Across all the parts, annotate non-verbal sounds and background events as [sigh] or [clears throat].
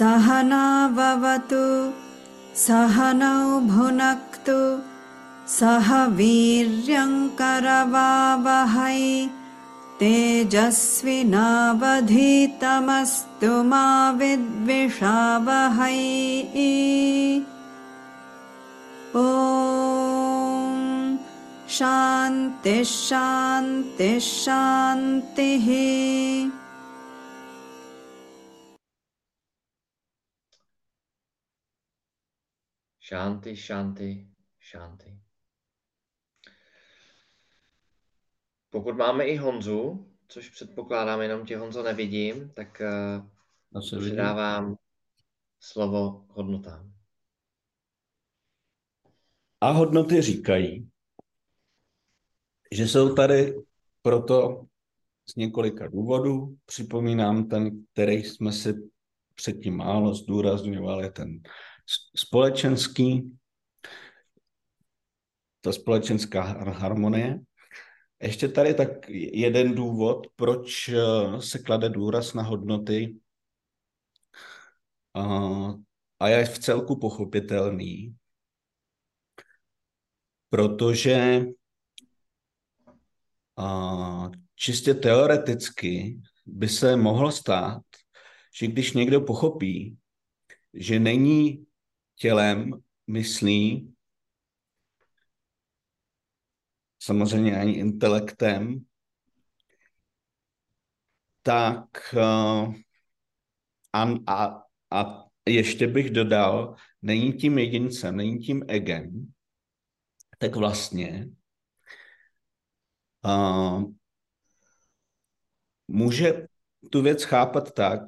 सहनाववतु सहनौ भुनक्तु सह वीर्यङ्करवावहै तेजस्विनावधीतमस्तु मा विद्विषावहै। ॐ शान्तिः शान्तिः शान्तिः Šanty, šanty, šanty. Pokud máme i Honzu, což předpokládám, jenom tě Honzo nevidím, tak uh, předávám slovo hodnotám. A hodnoty říkají, že jsou tady proto z několika důvodů. Připomínám ten, který jsme si předtím málo zdůrazňovali, ten společenský, ta společenská harmonie. Ještě tady tak jeden důvod, proč eh, se klade důraz na hodnoty a, je v celku pochopitelný, protože čistě teoreticky by se mohlo stát, že když někdo pochopí, že není tělem, myslí, samozřejmě ani intelektem, tak uh, a, a, a ještě bych dodal, není tím jedincem, není tím egem, tak vlastně uh, může tu věc chápat tak,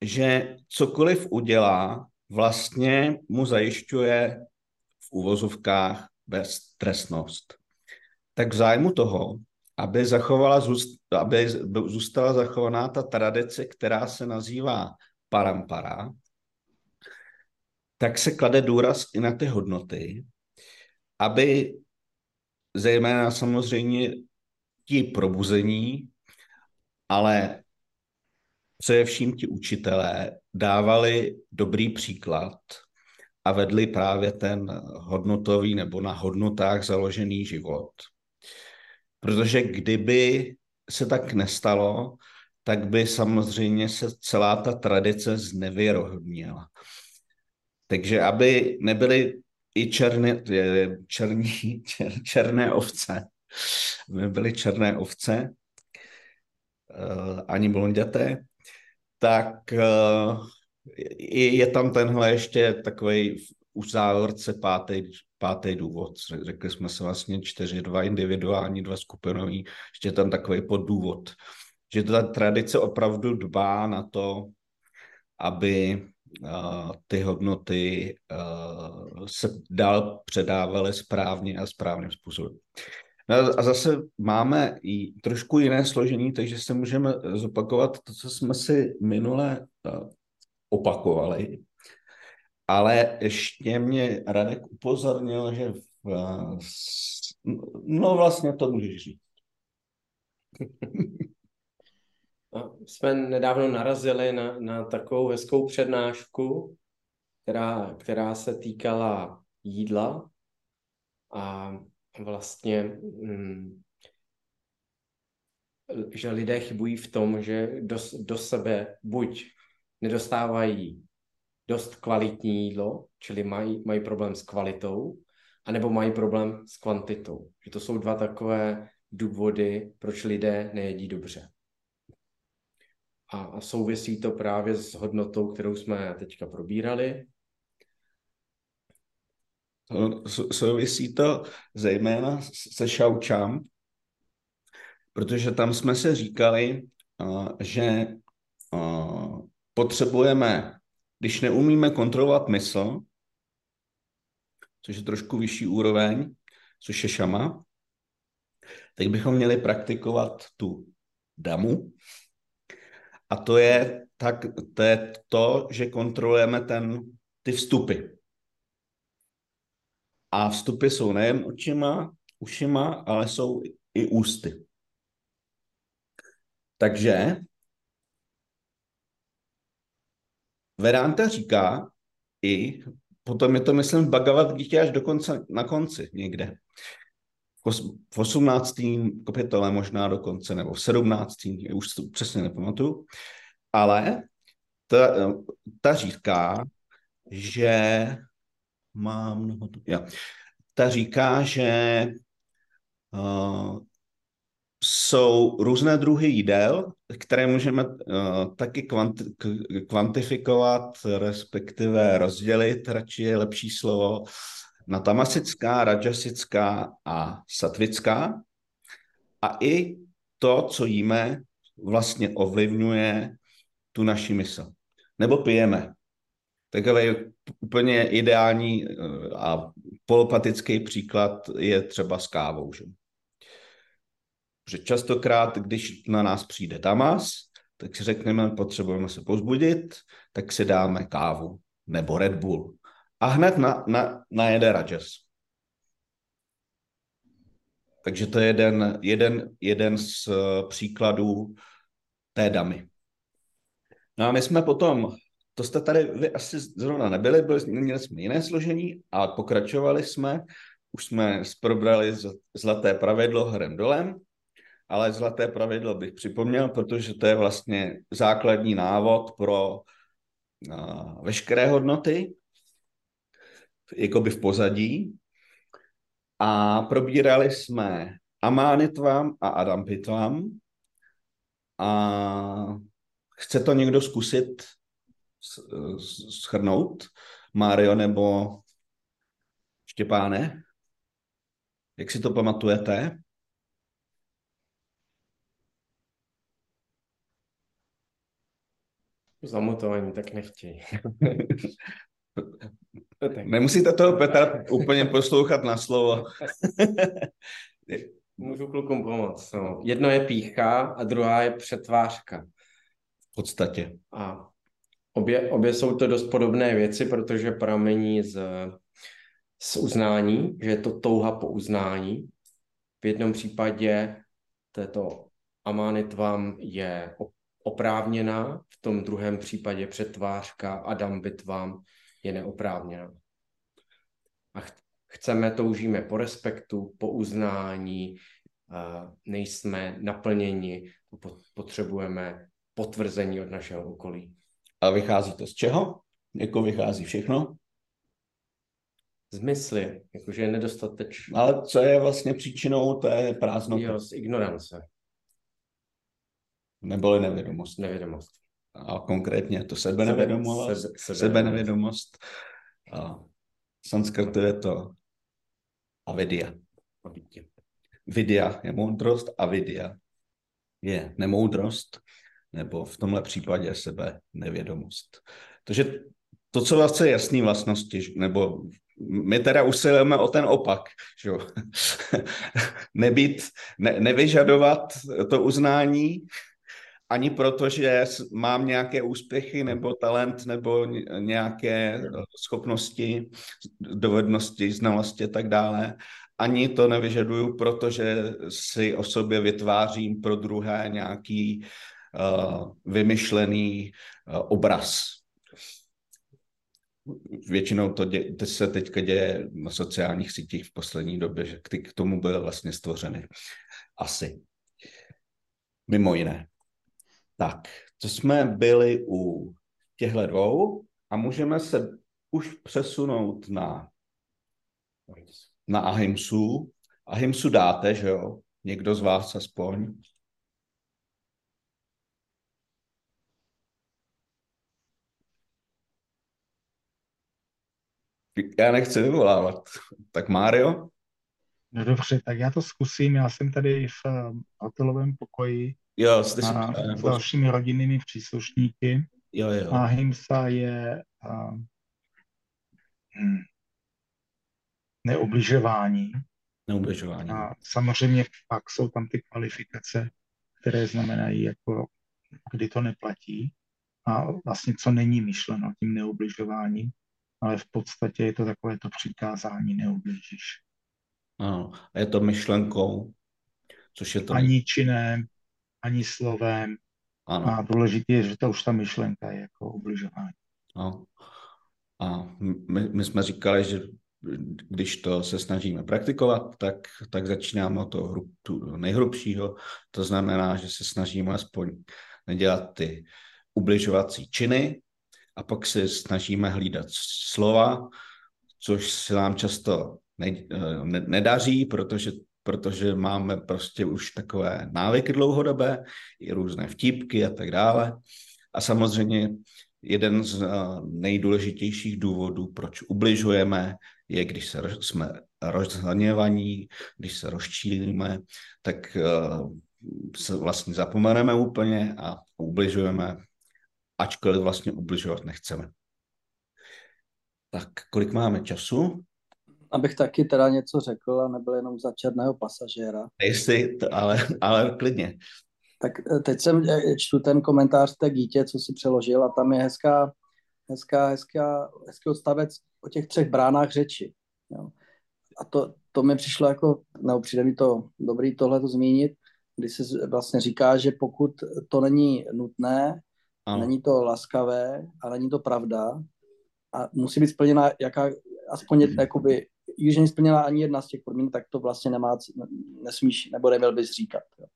že cokoliv udělá, vlastně mu zajišťuje v úvozovkách beztrestnost. Tak v zájmu toho, aby, zachovala, aby zůstala zachovaná ta tradice, která se nazývá parampara, tak se klade důraz i na ty hodnoty, aby zejména samozřejmě ti probuzení, ale především ti učitelé dávali dobrý příklad a vedli právě ten hodnotový nebo na hodnotách založený život. Protože kdyby se tak nestalo, tak by samozřejmě se celá ta tradice znevěrohodnila. Takže aby nebyly i černé, černí, [laughs] čer, černé ovce, nebyly černé ovce, eh, ani blonděté, tak eh, je tam tenhle ještě takový už závorce pátý, pátý důvod. Řekli jsme se vlastně čtyři, dva individuální, dva skupinový, ještě tam takový poddůvod. Že ta tradice opravdu dbá na to, aby uh, ty hodnoty uh, se dál předávaly správně a správným způsobem. No a zase máme i trošku jiné složení, takže se můžeme zopakovat to, co jsme si minule opakovali. Ale ještě mě Radek upozornil, že v, no vlastně to můžeš říct. [laughs] Jsme nedávno narazili na, na takovou hezkou přednášku, která, která se týkala jídla a vlastně, hm, že lidé chybují v tom, že do, do sebe buď nedostávají dost kvalitní jídlo, čili mají, mají problém s kvalitou, anebo mají problém s kvantitou. Že to jsou dva takové důvody, proč lidé nejedí dobře. A, a souvisí to právě s hodnotou, kterou jsme teďka probírali. Souvisí to zejména se šaučám, protože tam jsme se říkali, že potřebujeme, když neumíme kontrolovat mysl, což je trošku vyšší úroveň, což je šama, tak bychom měli praktikovat tu damu. A to je, tak, to, je to, že kontrolujeme ten, ty vstupy. A vstupy jsou nejen očima, ušima, ale jsou i ústy. Takže Vedanta říká i, potom je to, myslím, v Bhagavad Gita až do konce, na konci někde. V 18. kapitole možná dokonce, nebo v 17. už to přesně nepamatuju. Ale ta, ta říká, že mám mnoho... Ja. Ta říká, že uh, jsou různé druhy jídel, které můžeme uh, taky kvanti- kvantifikovat, respektive rozdělit, radši je lepší slovo, na tamasická, rajasická a satvická. A i to, co jíme, vlastně ovlivňuje tu naši mysl. Nebo pijeme. Takový úplně ideální eh, a polopatický příklad je třeba s kávou. Že? Že častokrát, když na nás přijde tamas, tak si řekneme, potřebujeme se pozbudit, tak si dáme kávu nebo Red Bull. A hned na, na, na jede rajas. Takže to je jeden, jeden, jeden z eh, příkladů té damy. No a my jsme potom to jste tady vy asi zrovna nebyli, byli, měli jsme jiné složení a pokračovali jsme. Už jsme probrali zlaté pravidlo hrem dolem, ale zlaté pravidlo bych připomněl, protože to je vlastně základní návod pro uh, veškeré hodnoty, jakoby v pozadí. A probírali jsme Amánitvam a Adampitvam. A chce to někdo zkusit schrnout? Mário nebo Štěpáne? Jak si to pamatujete? Zamutování tak nechtějí. [laughs] Nemusíte toho Petra úplně poslouchat na slovo. [laughs] Můžu klukům pomoct. No. Jedno je pícha a druhá je přetvářka. V podstatě. A Obě, obě jsou to dost podobné věci, protože pramení z, z uznání, že je to touha po uznání. V jednom případě této amánitvam je oprávněná, v tom druhém případě přetvářka Adam bitvám je neoprávněná. A chceme, toužíme po respektu, po uznání, nejsme naplněni, potřebujeme potvrzení od našeho okolí. A vychází to z čeho? Jako vychází všechno? Z mysli, jakože je nedostatečný. Ale co je vlastně příčinou té prázdnoty? Jo, z ignorance. Neboli nevědomost. Nevědomost. A konkrétně to sebenevědomost. Sebe, sebe, sebenevědomost. A sanskrtu je to. Avidya. Vidya je moudrost, avidya je nemoudrost nebo v tomhle případě sebe nevědomost. Takže to, co vlastně jasný vlastnosti, nebo my teda usilujeme o ten opak, že [laughs] Nebýt, ne, nevyžadovat to uznání, ani proto, že mám nějaké úspěchy nebo talent nebo nějaké schopnosti, dovednosti, znalosti a tak dále. Ani to nevyžaduju, protože si o sobě vytvářím pro druhé nějaký vymyšlený uh, obraz. Většinou to, dě, to se teďka děje na sociálních sítích v poslední době, že ty k tomu byly vlastně stvořeny. Asi. Mimo jiné. Tak, to jsme byli u těchto dvou a můžeme se už přesunout na, na Ahimsu. Ahimsu dáte, že jo? Někdo z vás aspoň? Já nechci vyvolávat. Tak Mário? No dobře, tak já to zkusím. Já jsem tady v eh, hotelovém pokoji jo, jste si... s dalšími rodinnými příslušníky. Jo, jo. A Himsa je a, hm, neobližování. Neobližování. A samozřejmě pak jsou tam ty kvalifikace, které znamenají, jako kdy to neplatí a vlastně co není myšleno tím neobližováním ale v podstatě je to takové to přikázání neublížíš. Ano, a je to myšlenkou, což je to... Ani činem, ani slovem. Ano. A důležité je, že to už ta myšlenka je jako ubližování. No. A my, my jsme říkali, že když to se snažíme praktikovat, tak, tak začínáme od toho hru, tu nejhrubšího. To znamená, že se snažíme aspoň nedělat ty ubližovací činy a pak se snažíme hlídat slova, což se nám často ne, ne, nedaří, protože, protože máme prostě už takové návyky dlouhodobé, i různé vtípky a tak dále. A samozřejmě jeden z nejdůležitějších důvodů, proč ubližujeme, je, když se, jsme rozhněvaní, když se rozčílíme, tak se vlastně zapomeneme úplně a ubližujeme, ačkoliv vlastně ubližovat nechceme. Tak kolik máme času? Abych taky teda něco řekl a nebyl jenom za černého pasažéra. Nejsi, ale, ale klidně. Tak eh, teď jsem eh, čtu ten komentář té dítě, co si přeložil a tam je hezká, hezká, hezká, hezký odstavec o těch třech bránách řeči. Jo. A to, to mi přišlo jako, nebo přijde mi to dobrý tohle to zmínit, kdy se vlastně říká, že pokud to není nutné, ano. není to laskavé a není to pravda a musí být splněna jaká, aspoň je, jakoby, když není splněna ani jedna z těch podmínek, tak to vlastně nemá, nesmíš, nebo neměl bys říkat. Jo.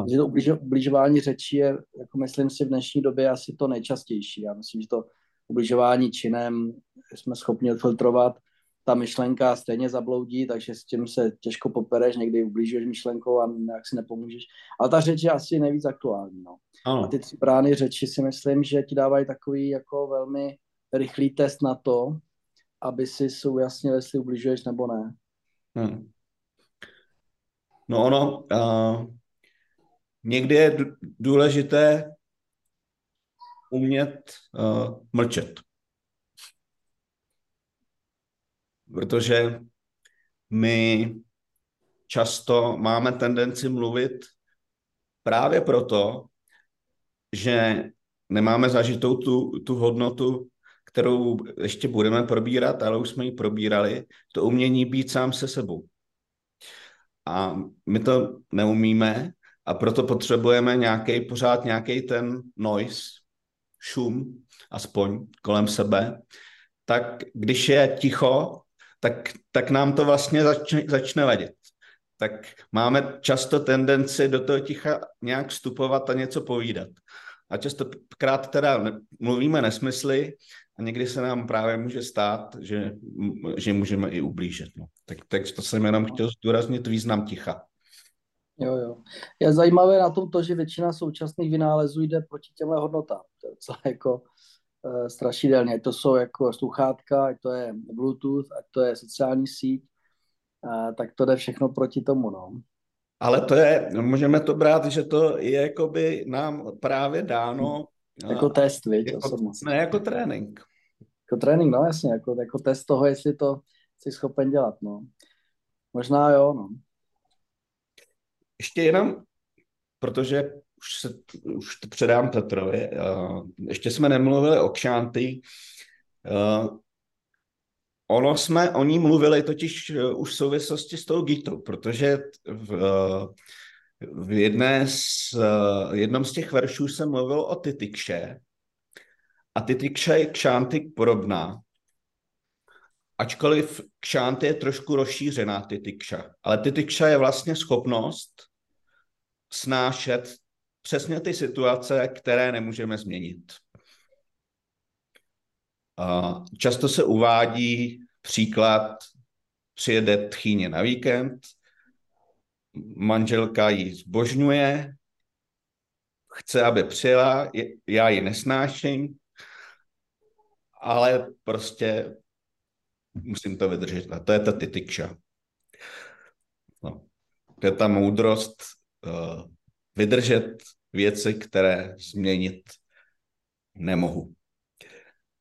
Takže to ubliž, ubližování řečí je, jako myslím si, v dnešní době asi to nejčastější. Já myslím, že to ubližování činem jsme schopni odfiltrovat ta myšlenka stejně zabloudí, takže s tím se těžko popereš, někdy ublížuješ myšlenkou a nějak si nepomůžeš. Ale ta řeč je asi nejvíc aktuální. No. A ty tři brány řeči si myslím, že ti dávají takový jako velmi rychlý test na to, aby si ujasnil, jestli ubližuješ nebo ne. Hmm. No ono, uh, někdy je důležité umět uh, mlčet. Protože my často máme tendenci mluvit právě proto, že nemáme zažitou tu, tu hodnotu, kterou ještě budeme probírat, ale už jsme ji probírali, to umění být sám se sebou. A my to neumíme a proto potřebujeme nějaký, pořád nějaký ten noise, šum, aspoň kolem sebe, tak když je ticho, tak, tak nám to vlastně začne, začne vadit. Tak máme často tendenci do toho ticha nějak vstupovat a něco povídat. A častokrát teda mluvíme nesmysly a někdy se nám právě může stát, že, že můžeme i ublížit. No. Tak, tak to jsem jenom chtěl zdůraznit význam ticha. Jo, jo. Je zajímavé na tom to, že většina současných vynálezů jde proti těmhle hodnotám. To je docela jako strašidelně. Ať to jsou jako sluchátka, ať to je Bluetooth, ať to je sociální síť, uh, tak to jde všechno proti tomu, no. Ale to je, můžeme to brát, že to je jakoby nám právě dáno. Jako uh, test, viď, jako, Ne, jako trénink. Jako trénink, no jasně, jako, jako test toho, jestli to jsi schopen dělat, no. Možná jo, no. Ještě jenom, protože už, se, už to předám Petrovi. Uh, ještě jsme nemluvili o Kšanty. Uh, ono jsme o ní mluvili totiž uh, už v souvislosti s tou Gitou, protože v, v jedné z, jednom z těch veršů jsem mluvil o Titikše a Titikše je Kšanty podobná, ačkoliv Kšanty je trošku rozšířená Titikša, ale Titikša je vlastně schopnost snášet přesně ty situace, které nemůžeme změnit. Často se uvádí příklad, přijede tchýně na víkend, manželka ji zbožňuje, chce, aby přijela, já ji nesnáším, ale prostě musím to vydržet. A to je ta tytikša. No. To je ta moudrost uh, vydržet věci, které změnit nemohu.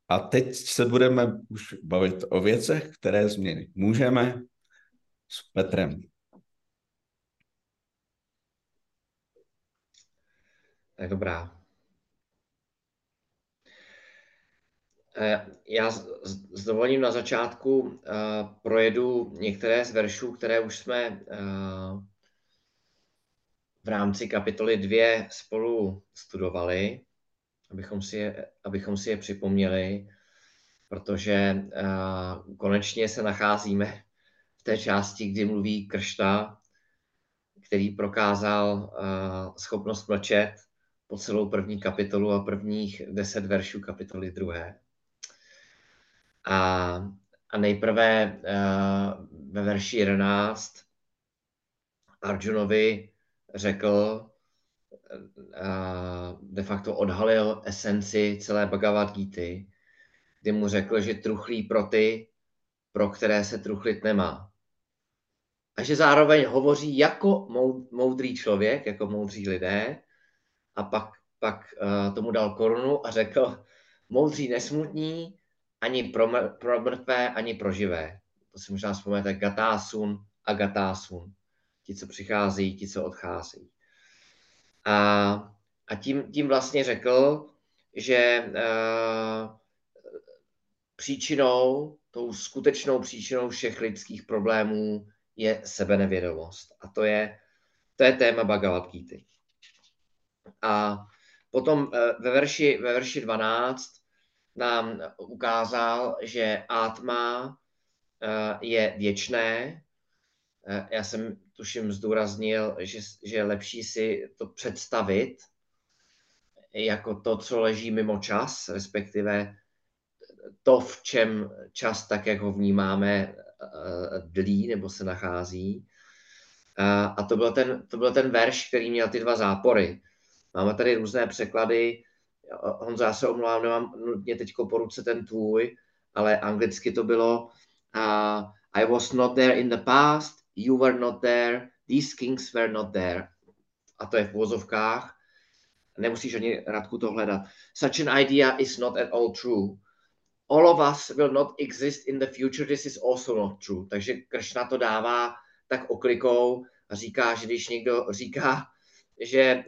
A teď se budeme už bavit o věcech, které změnit můžeme s Petrem. Tak dobrá. Eh, já s dovolením na začátku eh, projedu některé z veršů, které už jsme eh, v rámci kapitoly 2 spolu studovali, abychom si je, abychom si je připomněli. protože uh, konečně se nacházíme v té části, kdy mluví Kršta, který prokázal uh, schopnost mlčet po celou první kapitolu a prvních deset veršů kapitoly druhé. A, a nejprve uh, ve verši 11 Arjunovi řekl, uh, de facto odhalil esenci celé Bhagavad Gita, kdy mu řekl, že truchlí pro ty, pro které se truchlit nemá. A že zároveň hovoří jako moudrý člověk, jako moudří lidé, a pak, pak uh, tomu dal korunu a řekl, moudří nesmutní, ani pro, mr- pro mrtvé, ani pro živé. To si možná vzpomenete, gatásun a gatásun. Ti, co přicházejí, ti, co odcházejí. A, a tím, tím vlastně řekl, že uh, příčinou, tou skutečnou příčinou všech lidských problémů je sebenevědomost. A to je, to je téma Bhagavad Gita. A potom eh, ve verši, ve verši 12 nám ukázal, že Atma eh, je věčné. Eh, já jsem tuším zdůraznil, že, že je lepší si to představit jako to, co leží mimo čas, respektive to, v čem čas, tak jak ho vnímáme, dlí nebo se nachází. A to byl, ten, to byl ten verš, který měl ty dva zápory. Máme tady různé překlady. Honzo, já se omlouvám, nemám nutně teď po ruce ten tvůj, ale anglicky to bylo uh, I was not there in the past, you were not there, these kings were not there. A to je v vozovkách. Nemusíš ani Radku to hledat. Such an idea is not at all true. All of us will not exist in the future, this is also not true. Takže Kršna to dává tak oklikou a říká, že když někdo říká, že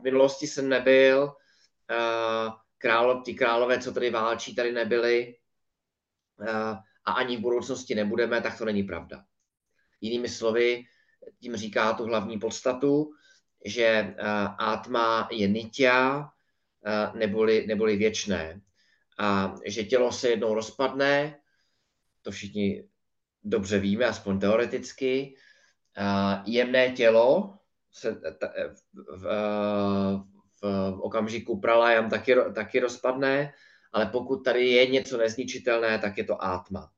v minulosti jsem nebyl, uh, králo, ty králové, co tady válčí, tady nebyli uh, a ani v budoucnosti nebudeme, tak to není pravda. Jinými slovy, tím říká tu hlavní podstatu, že uh, átma je nitya, uh, neboli, neboli věčné. A že tělo se jednou rozpadne, to všichni dobře víme, aspoň teoreticky. Uh, jemné tělo se v, v, okamžiku pralayam taky, taky rozpadne, ale pokud tady je něco nezničitelné, tak je to átma.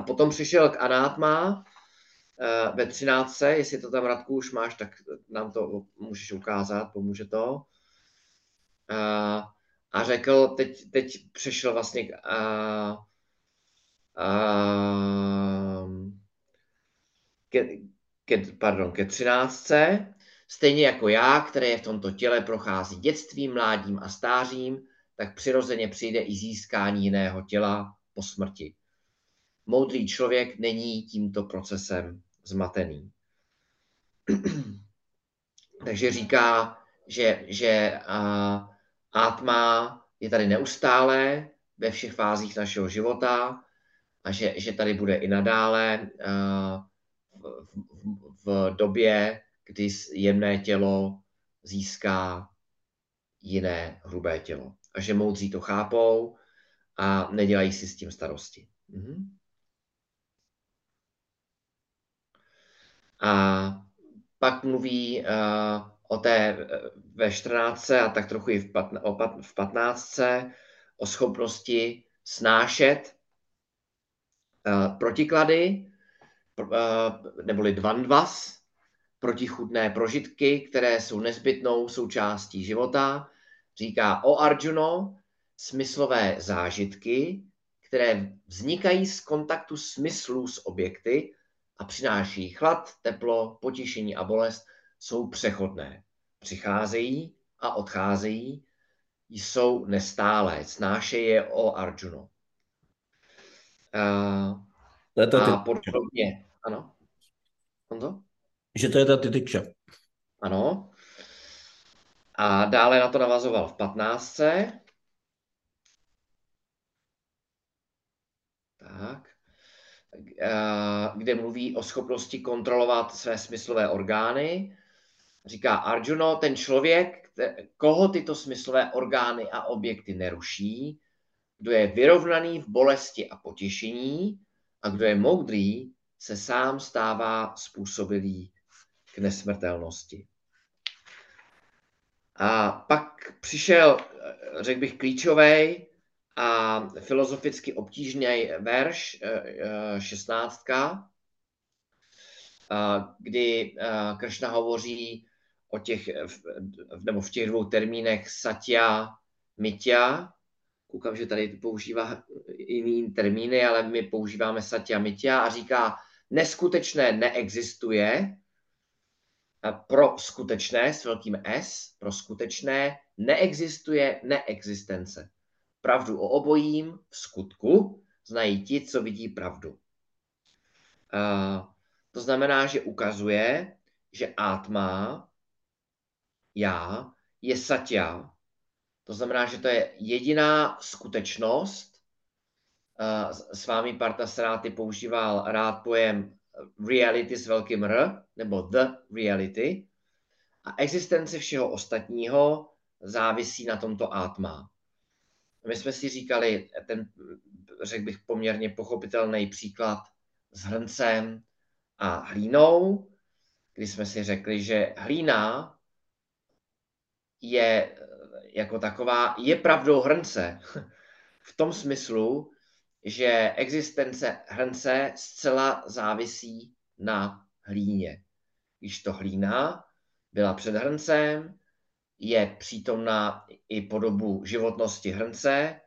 A potom přišel k anátma uh, ve 13. Jestli to tam, Radku, už máš, tak nám to můžeš ukázat, pomůže to. Uh, a řekl, teď, teď přišel vlastně k, uh, uh, ke, ke, pardon, ke 13. Stejně jako já, které v tomto těle prochází dětstvím, mládím a stářím, tak přirozeně přijde i získání jiného těla po smrti. Moudrý člověk není tímto procesem zmatený. [clears throat] Takže říká, že, že uh, Atma je tady neustále ve všech fázích našeho života a že, že tady bude i nadále uh, v, v, v době, kdy jemné tělo získá jiné hrubé tělo. A že moudří to chápou a nedělají si s tím starosti. Mhm. A pak mluví uh, o té ve 14. a tak trochu i v, patna, v 15. o schopnosti snášet uh, protiklady, neboli dvandvas, protichudné prožitky, které jsou nezbytnou součástí života. Říká o Arjuno smyslové zážitky, které vznikají z kontaktu smyslů s objekty a přináší chlad, teplo, potěšení a bolest – jsou přechodné. Přicházejí a odcházejí, jsou nestálé. Snáše je o Arjunu. Uh, to je to a podobně. Ano? Honzo? Že to je ta tytyča. Ano. A dále na to navazoval v 15. Tak. Kde mluví o schopnosti kontrolovat své smyslové orgány Říká Arjuno, ten člověk, koho tyto smyslové orgány a objekty neruší, kdo je vyrovnaný v bolesti a potěšení a kdo je moudrý, se sám stává způsobilý k nesmrtelnosti. A pak přišel, řekl bych, klíčový a filozoficky obtížný verš, eh, eh, šestnáctka, kdy eh, Kršna hovoří o těch, nebo v těch dvou termínech satya, mitya. Koukám, že tady používá jiný termíny, ale my používáme satya, mitya a říká, neskutečné neexistuje, pro skutečné s velkým S, pro skutečné neexistuje neexistence. Pravdu o obojím v skutku znají ti, co vidí pravdu. Uh, to znamená, že ukazuje, že Atma, já, je satya. To znamená, že to je jediná skutečnost. Uh, s vámi Parta Saráty používal rád pojem reality s velkým R, nebo the reality. A existence všeho ostatního závisí na tomto Atma. My jsme si říkali ten, řekl bych, poměrně pochopitelný příklad s hrncem a hlínou, kdy jsme si řekli, že hlína je jako taková, je pravdou hrnce. [laughs] V tom smyslu, že existence hrnce zcela závisí na hlíně. Když to hlína byla před hrncem, je přítomná i po dobu životnosti hrnce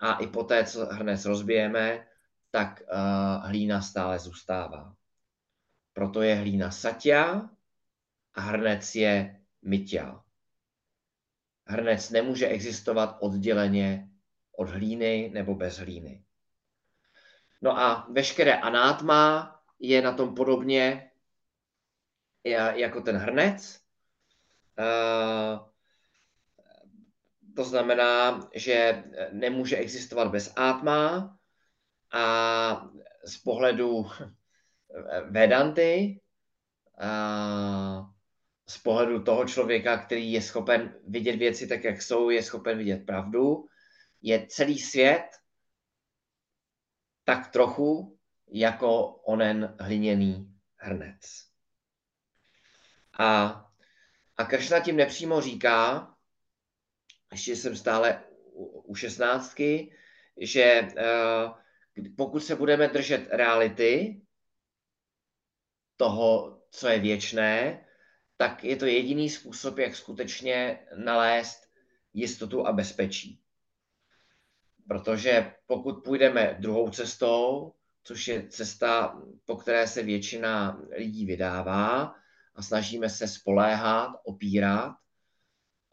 a i poté, co hrnec rozbijeme, tak uh, hlína stále zůstává. Proto je hlína satya a hrnec je mytya. Hrnec nemůže existovat odděleně od hlíny nebo bez hlíny. No a veškeré anátma je na tom podobně jako ten hrnec. Eh, to znamená, že nemůže existovat bez átma a z pohledu Vedanty, a z pohledu toho člověka, který je schopen vidět věci tak, jak jsou, je schopen vidět pravdu, je celý svět tak trochu jako onen hliněný hrnec. A, a Kršna tím nepřímo říká, ještě jsem stále u, šestnáctky, že uh, pokud se budeme držet reality, toho, co je věčné, tak je to jediný způsob, jak skutečně nalézt jistotu a bezpečí. Protože pokud půjdeme druhou cestou, což je cesta, po které se většina lidí vydává a snažíme se spoléhat, opírat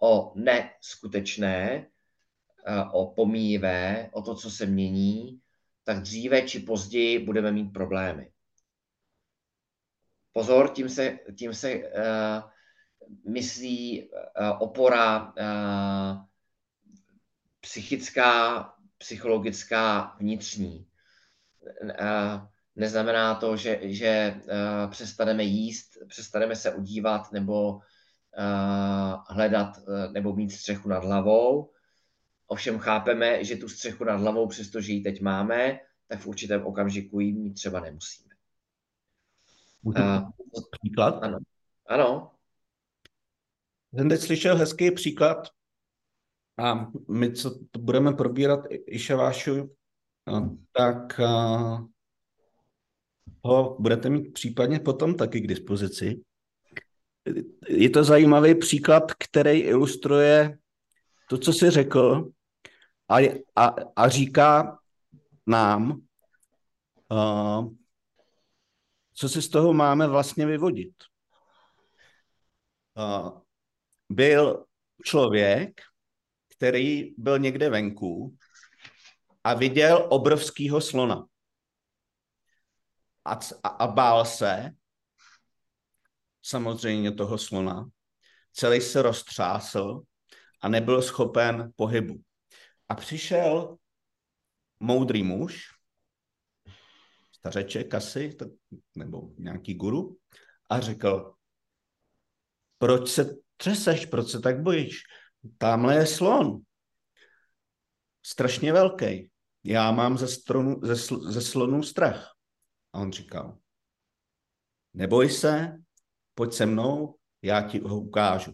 o neskutečné, eh, o pomíjivé, o to, co se mění, tak dříve či později budeme mít problémy. Pozor, tím se, tím se uh, myslí uh, opora uh, psychická, psychologická, vnitřní. Uh, neznamená to, že, že uh, přestaneme jíst, přestaneme se udívat nebo uh, hledat uh, nebo mít střechu nad hlavou. Ovšem chápeme, že tu střechu nad hlavou, přestože ji teď máme, tak v určitém okamžiku ji mít třeba nemusíme. Můžu uh, příklad? Ano. Ano. Jsem teď slyšel hezký příklad a my, co to budeme probírat Išavášu, tak ho budete mít případně potom taky k dispozici. Je to zajímavý příklad, který ilustruje to, co jsi řekl a, a, a říká nám, uh, co si z toho máme vlastně vyvodit. Uh, byl člověk, který byl někde venku a viděl obrovského slona. A, a, a bál se samozřejmě toho slona. Celý se roztřásl a nebyl schopen pohybu. A přišel moudrý muž, stařeček asi, nebo nějaký guru, a řekl, proč se třeseš, proč se tak bojíš? Tamhle je slon. strašně velký. Já mám ze, stronu, ze, sl, ze slonů strach. A on říkal, neboj se, pojď se mnou, já ti ho ukážu.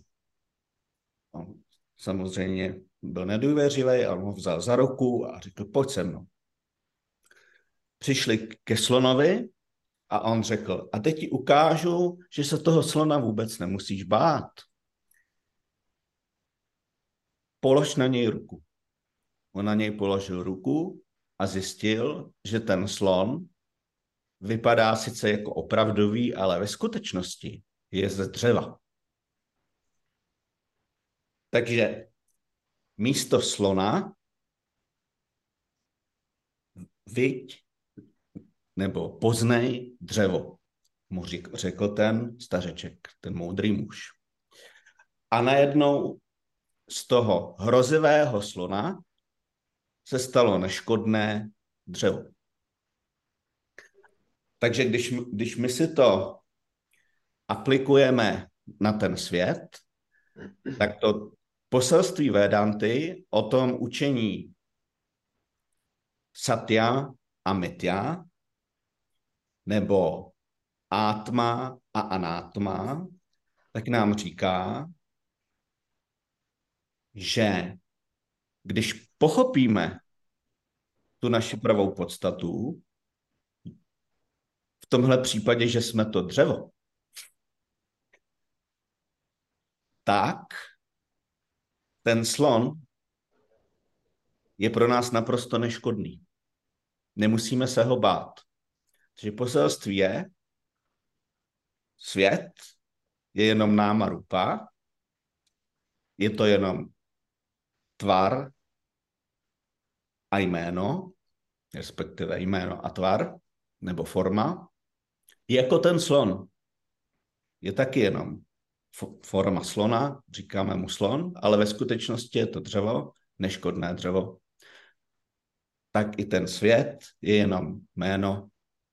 On samozřejmě byl nedůvěřivý a on ho vzal za ruku a řekl, pojď se mnou. Přišli ke slonovi a on řekl, a teď ti ukážu, že se toho slona vůbec nemusíš bát. Polož na něj ruku. On na něj položil ruku a zjistil, že ten slon vypadá sice jako opravdový, ale ve skutečnosti je ze dřeva. Takže místo slona viď nebo poznej dřevo, mu řekl ten stařeček, ten moudrý muž. A najednou z toho hrozivého slona se stalo neškodné dřevo. Takže když, když my si to aplikujeme na ten svět, tak to poselství Vedanty o tom učení satya a mitya, nebo átma a anátma, tak nám říká, že když pochopíme tu naši pravou podstatu, tomhle případě, že jsme to dřevo, tak ten slon je pro nás naprosto neškodný. Nemusíme se ho bát. Takže poselství je, svět je jenom náma rupa, je to jenom tvar a jméno, respektive jméno a tvar, nebo forma, jako ten slon. Je taky jenom forma slona, říkáme mu slon, ale ve skutečnosti je to dřevo, neškodné dřevo. Tak i ten svět je jenom jméno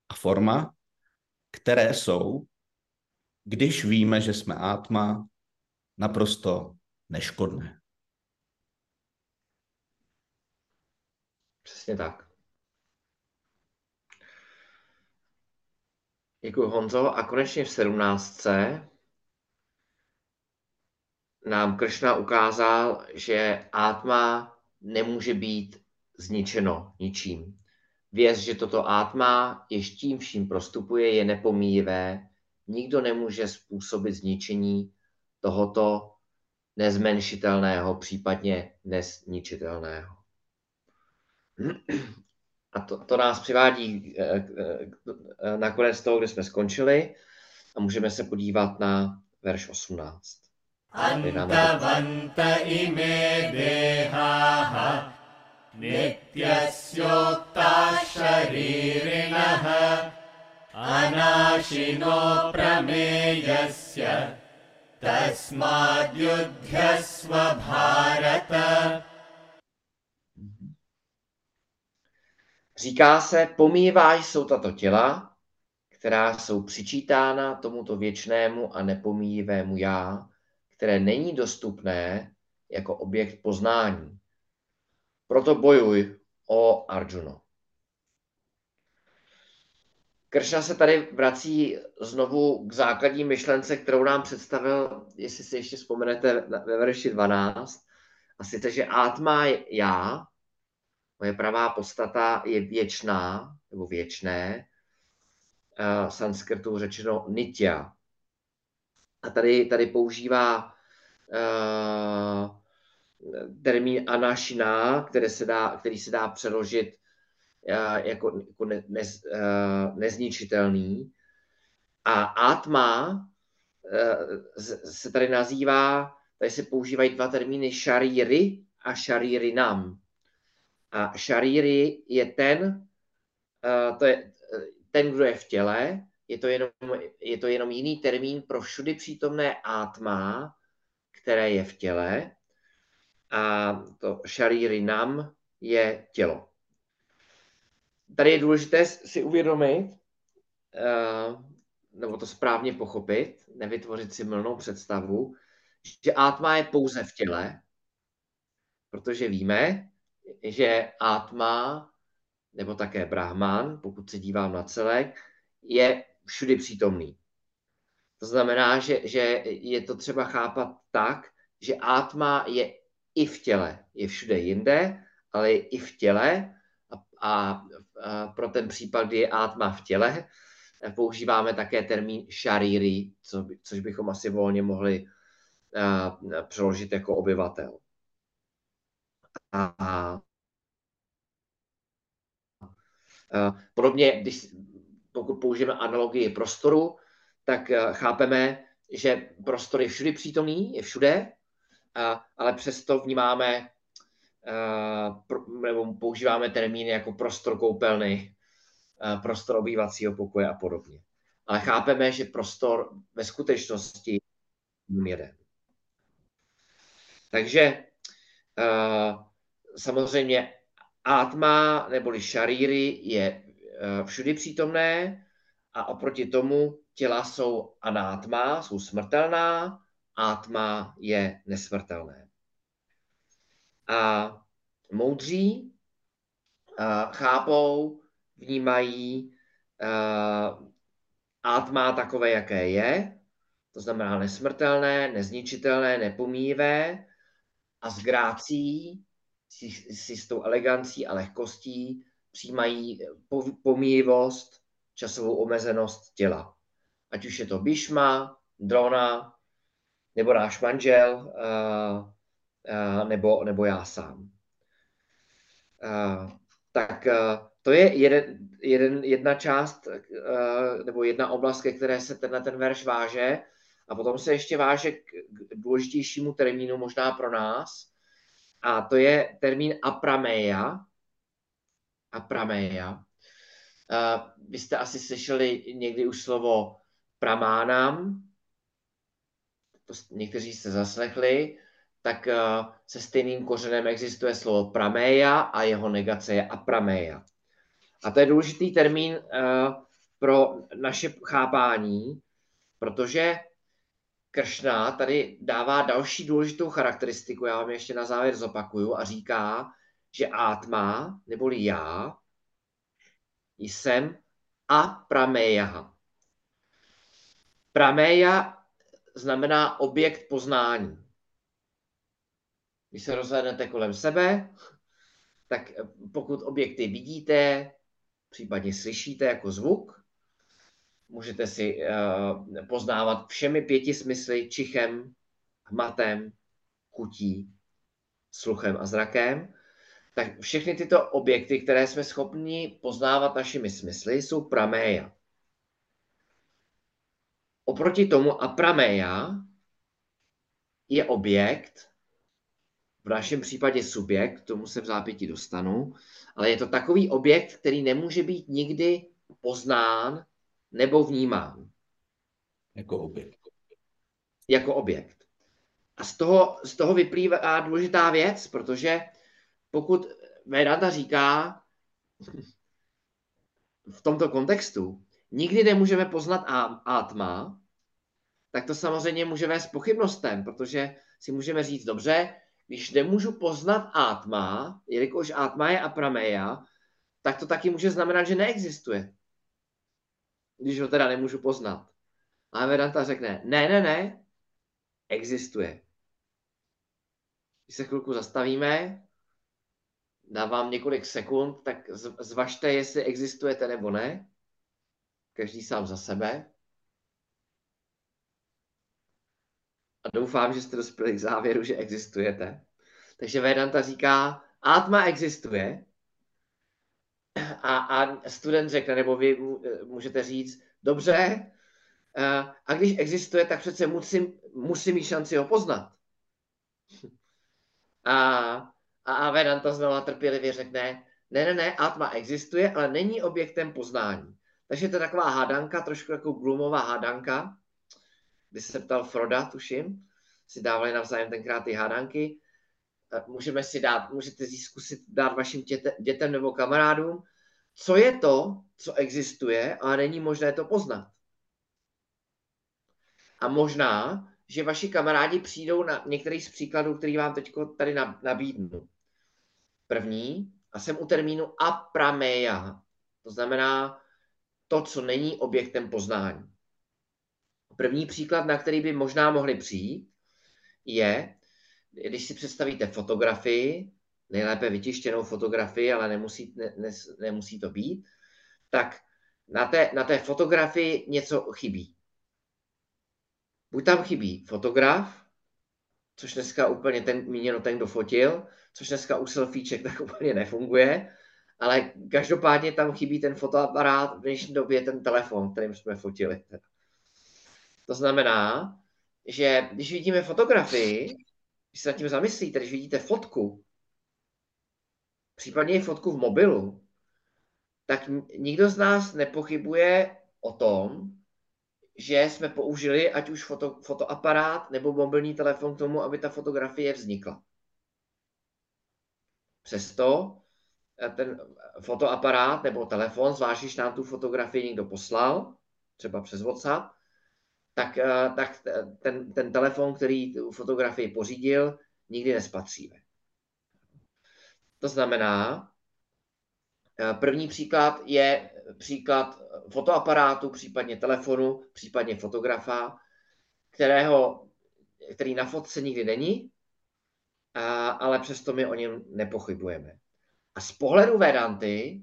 a forma, které jsou, když víme, že jsme átma, naprosto neškodné. Přesně tak. Děkuji Honzo. A konečně v sedmnáctce nám Kršna ukázal, že átma nemůže být zničeno ničím. Věz, že toto átma ještě tím vším prostupuje, je nepomíjivé. Nikdo nemůže způsobit zničení tohoto nezmenšitelného, případně nezničitelného. A to, to nás přivádí eh, eh, na konec toho, kde jsme skončili a můžeme se podívat na verš 18. अन्तवन्त इमे देहाः नित्यस्योक्ता शरीरिणः अनाशिनो प्रमेयस्य तस्माद्युध्यस्व Bharat Říká se, pomýváš jsou tato těla, která jsou přičítána tomuto věčnému a nepomíjivému já, které není dostupné jako objekt poznání. Proto bojuj o Arjuno. Kršna se tady vrací znovu k základní myšlence, kterou nám představil, jestli si ještě vzpomenete ve verši 12, a sice, že Atma já, moje pravá podstata je věčná, nebo věčné, uh, sanskrtu řečeno nitya. A tady, tady používá uh, termín anašina, který se dá, který se dá přeložit uh, jako, jako ne, nez, uh, nezničitelný. A atma se tady nazývá, tady se používají dva termíny šaríry a šarírinam. A šaríry je ten, to je ten, kdo je v těle, je to jenom, je to jenom jiný termín pro všudy přítomné átma, které je v těle. A to šaríry nam je tělo. Tady je důležité si uvědomit, nebo to správně pochopit, nevytvořit si mlnou představu, že átma je pouze v těle, protože víme, že Atma, nebo také Brahman, pokud se dívám na celek, je všudy přítomný. To znamená, že, že je to třeba chápat tak, že Atma je i v těle, je všude jinde, ale je i v těle a, a, a pro ten případ, kdy je Atma v těle, používáme také termín šaríry, co, což bychom asi volně mohli uh, přeložit jako obyvatel. A, podobně, když, pokud použijeme analogii prostoru, tak chápeme, že prostor je všudy přítomný, je všude, ale přesto vnímáme nebo používáme termíny jako prostor koupelny, prostor obývacího pokoje a podobně. Ale chápeme, že prostor ve skutečnosti je jeden. Takže samozřejmě Atma neboli šaríry je všudy přítomné a oproti tomu těla jsou anátma, jsou smrtelná, átma je nesmrtelné. A moudří a chápou, vnímají átma takové, jaké je, to znamená nesmrtelné, nezničitelné, nepomíjivé a s grácí, si, si s tou elegancí a lehkostí přijímají pomíjivost, časovou omezenost těla. Ať už je to Bishma, Drona, nebo náš manžel, uh, uh, nebo, nebo já sám. Tak to je jeden, jeden, jedna část nebo jedna oblast, ke které se tenhle ten verš váže. A potom se ještě váže k důležitějšímu termínu možná pro nás. A to je termín aprameja. Aprameja. Uh, vy jste asi slyšeli někdy už slovo pramánam, to někteří jste zaslechli, tak uh, se stejným kořenem existuje slovo prameja a jeho negace je aprameja. A to je důležitý termín uh, pro naše chápání, protože Kršna tady dává další důležitou charakteristiku, já vám ještě na závěr zopakuju, a říká, že átma, neboli já, jsem a prameja. Prameja znamená objekt poznání. Když se rozhlednete kolem sebe, tak pokud objekty vidíte, případně slyšíte jako zvuk, můžete si uh, poznávat všemi pěti smysly, čichem, hmatem, chutí, sluchem a zrakem, tak všechny tyto objekty, které jsme schopni poznávat našimi smysly, jsou praméja. Oproti tomu aprameja je objekt, v našem případě subjekt, tomu se v zápěti dostanu, ale je to takový objekt, který nemůže být nikdy poznán nebo vnímán. Jako objekt. Jako objekt. A z toho, z toho vyplývá důležitá věc, protože pokud Vedanta říká v tomto kontextu, nikdy nemůžeme poznat átma, tak to samozřejmě může vést pochybnostem, protože si můžeme říct, dobře, když nemůžu poznat átma, jelikož átma je aprameja, tak to taky může znamenat, že neexistuje. Když ho teda nemůžu poznat. A Vedanta řekne, ne, ne, ne, existuje. Když se chvilku zastavíme, dávám několik sekund, tak zvažte, jestli existujete nebo ne. Každý sám za sebe. A doufám, že jste dospěli k závěru, že existujete. Takže Vedanta říká, Atma existuje. A, a student řekne, nebo vy můžete říct, dobře, a když existuje, tak přece musím, musím mít šanci ho poznat. A a Vedanta znova trpělivě řekne, ne, ne, ne, Atma existuje, ale není objektem poznání. Takže to je taková hádanka, trošku jako glumová hádanka, kdy se ptal Froda, tuším, si dávali navzájem tenkrát ty hádanky. Můžeme si dát, můžete si zkusit dát vašim děte, dětem nebo kamarádům, co je to, co existuje, ale není možné to poznat. A možná, že vaši kamarádi přijdou na některý z příkladů, který vám teď tady nabídnu. První, a jsem u termínu aprameja, to znamená to, co není objektem poznání. První příklad, na který by možná mohli přijít, je, když si představíte fotografii, nejlépe vytištěnou fotografii, ale nemusí, ne, ne, nemusí to být, tak na té, na té fotografii něco chybí. Buď tam chybí fotograf, což dneska úplně ten, míněno ten, kdo fotil, což dneska u selfieček tak úplně nefunguje, ale každopádně tam chybí ten fotoaparát, v dnešní době ten telefon, kterým jsme fotili. To znamená, že když vidíme fotografii, když se nad tím zamyslíte, když vidíte fotku, případně i fotku v mobilu, tak nikdo z nás nepochybuje o tom, že jsme použili ať už foto, fotoaparát nebo mobilní telefon k tomu, aby ta fotografie vznikla. Přesto eh, ten fotoaparát nebo telefon, zvlášť když nám tu fotografii někdo poslal, třeba přes WhatsApp, tak, eh, tak ten, ten telefon, který tu fotografii pořídil, nikdy nespatříme. To znamená, eh, první příklad je příklad fotoaparátu, případně telefonu, případně fotografa, kterého, který na fotce nikdy není, a, ale přesto my o něm nepochybujeme. A z pohledu Vedanty,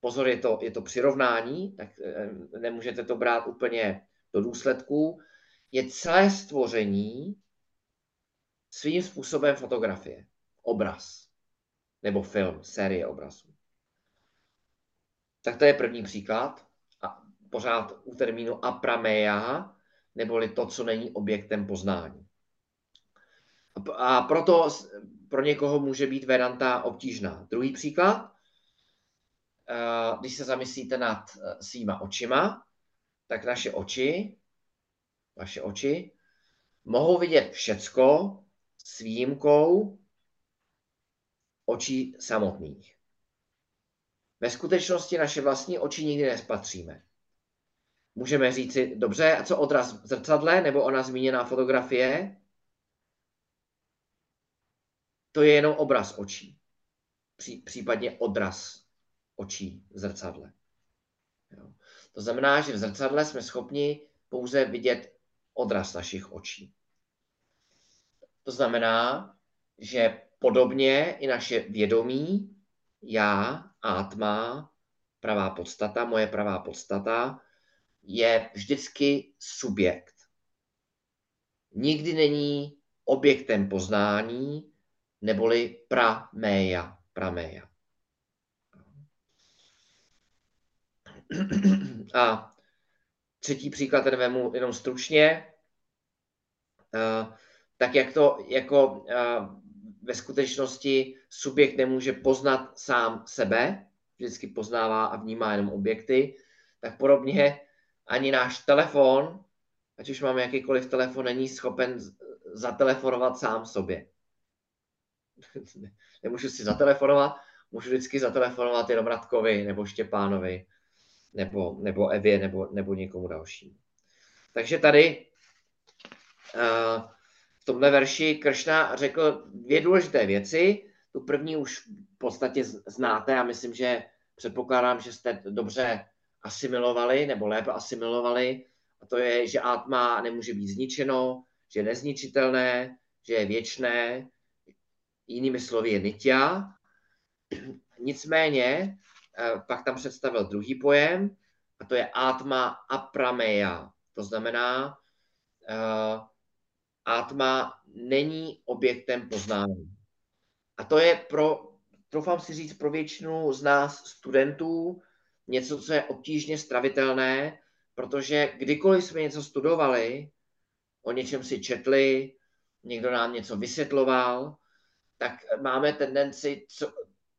pozor, je to, je to přirovnání, tak eh, nemůžete to brát úplně do důsledků, je celé stvoření svým způsobem fotografie, obraz nebo film, série obrazů. Tak to je první příklad. A pořád u termínu aprameja, neboli to, co není objektem poznání. A proto pro někoho může být Vedanta obtížná. Druhý příklad, eh, když se zamyslíte nad eh, svýma očima, tak naše oči, vaše oči, mohou vidět všecko s výjimkou očí samotných. Ve skutečnosti naše vlastní oči nikdy nespatříme. Můžeme říci, dobře, a co odraz v zrcadle nebo ona zmíněná fotografie? To je jenom obraz očí. Pří, případně odraz očí v zrcadle. Jo. To znamená, že v zrcadle jsme schopni pouze vidět odraz našich očí. To znamená, že podobně i naše vědomí, já, átma, pravá podstata, moje pravá podstata, je vždycky subjekt. Nikdy není objektem poznání, neboli prameja, prameja. A třetí příklad ten vemu jenom stručně. Tak jak to jako ve skutečnosti subjekt nemůže poznat sám sebe, vždycky poznává a vnímá jenom objekty, tak podobně ani náš telefon, ať už máme jakýkoliv telefon, není schopen zatelefonovat sám sobě. [laughs] Nemůžu si zatelefonovat, můžu vždycky zatelefonovat jenom Radkovi nebo Štěpánovi nebo, nebo Evě nebo, nebo někomu dalšímu. Takže tady uh, v tomhle verši Kršna řekl dvě důležité věci. Tu první už v podstatě znáte a myslím, že předpokládám, že jste dobře asimilovali nebo lépe asimilovali. A to je, že átma nemůže být zničeno, že je nezničitelné, že je věčné, jinými slovy je nitya. Nicméně eh, pak tam představil druhý pojem, a to je atma aprameya. To znamená, uh, atma není objektem poznání. A to je pro, troufám si říct, pro většinu z nás studentů něco, co je obtížně stravitelné, protože kdykoliv jsme něco studovali, o něčem si četli, někdo nám něco vysvětloval, tak máme tendenci, co,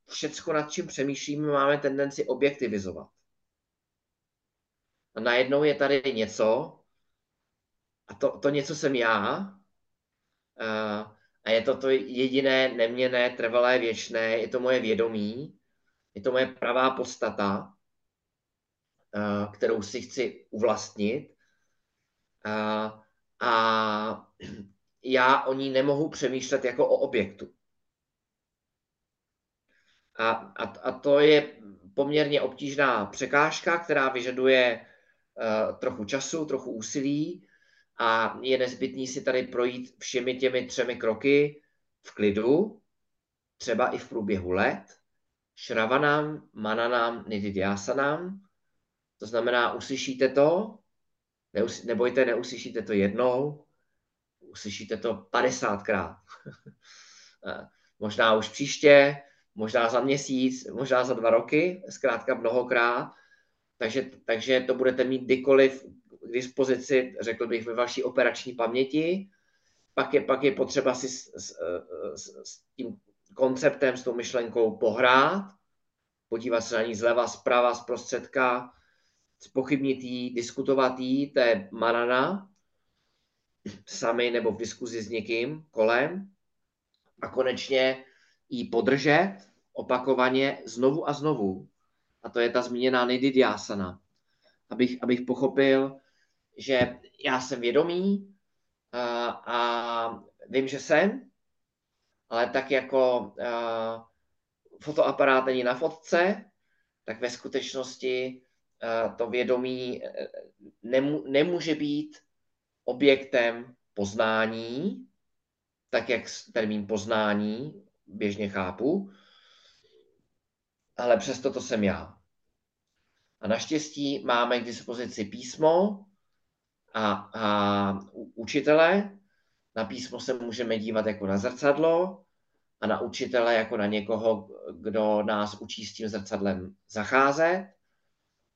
všecko nad čím přemýšlíme, máme tendenci objektivizovat. A najednou je tady něco, a to, to něco jsem já, a je to to jediné, neměné, trvalé, věčné, je to moje vědomí, je to moje pravá podstata, kterou si chci uvlastnit. A já o ní nemohu přemýšlet jako o objektu. A, a, a to je poměrně obtížná překážka, která vyžaduje uh, trochu času, trochu úsilí a je nezbytný si tady projít všemi těmi třemi kroky v klidu, třeba i v průběhu let, šravanám, mananám, nididyasanám. To znamená, uslyšíte to, nebojte, neuslyšíte to jednou, uslyšíte to 50krát. [laughs] možná už příště, možná za měsíc, možná za dva roky, zkrátka mnohokrát. Takže, takže to budete mít kdykoliv k dispozici, řekl bych, ve vaší operační paměti. Pak je, pak je potřeba si s, s, s, s tím konceptem, s tou myšlenkou pohrát, podívat se na ní zleva, zprava, zprostředka, spochybnit jí, diskutovat jí, to je manana, sami nebo v diskuzi s někým kolem. A konečně ji podržet opakovaně znovu a znovu. A to je ta zmíněná nididhyasana. Abych, abych pochopil, že já jsem vědomý a, a vím, že jsem, ale tak jako a, fotoaparát není na fotce, tak ve skutečnosti a, to vědomí e, nemů, nemůže být objektem poznání, tak jak termín poznání běžně chápu, ale přesto to jsem já. A naštěstí máme k dispozici písmo a, a učitele. Na písmo se můžeme dívat jako na zrcadlo a na učitele jako na někoho, kdo nás učí s tím zrcadlem zacházet.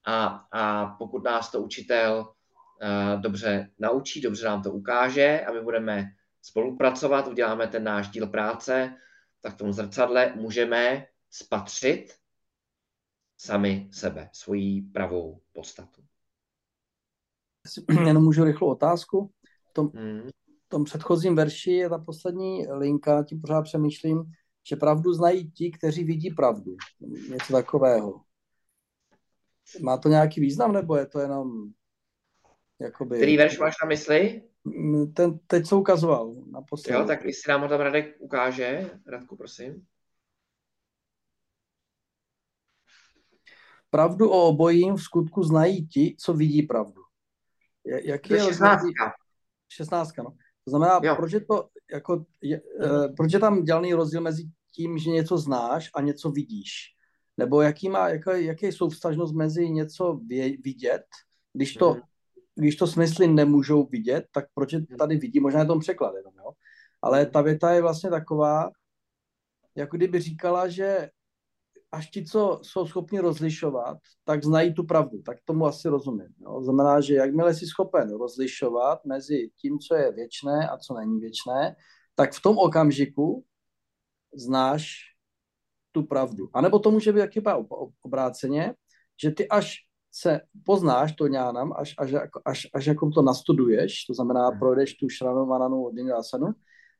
A, a pokud nás to učitel uh, dobře naučí, dobře nám to ukáže a my budeme spolupracovat, uděláme ten náš díl práce, tak v tom zrcadle můžeme spatřit sami sebe, svoji pravou podstatu. [clears throat] Jenom můžu rychlou otázku. V tom, hmm. tom předchozím verši je ta poslední linka, tím pořád přemýšlím, že pravdu znají ti, kteří vidí pravdu. Něco takového. Má to nějaký význam, nebo je to jenom jakoby... Který verš máš na mysli? Ten, teď co ukazoval na Jo, tak jestli nám ho tam Radek ukáže. Radku, prosím. Pravdu o obojím v skutku znají ti, co vidí pravdu. Jaký je 16. 16, no. To znamená, jo. proč je to, jako, je, uh, proč je tam dělaný rozdíl mezi tím, že něco znáš a něco vidíš? Nebo jaký má, jaká, jaký je souvstažnost mezi něco vě, vidět, když to, hmm. Když to smysly nemůžou vidět, tak proč tady vidí? Možná je to překlad jenom, jo? Ale ta věta je vlastně taková, jako kdyby říkala, že až ti, co jsou schopni rozlišovat, tak znají tu pravdu. Tak tomu asi rozumím. Jo? Znamená, že jakmile jsi schopen rozlišovat mezi tím, co je věčné a co není věčné, tak v tom okamžiku znáš tu pravdu. A nebo to může být taky obráceně, že ty až se poznáš to ňánam, až, až, až, až jako to nastuduješ, to znamená hmm. projdeš tu šranu, mananu, asanu,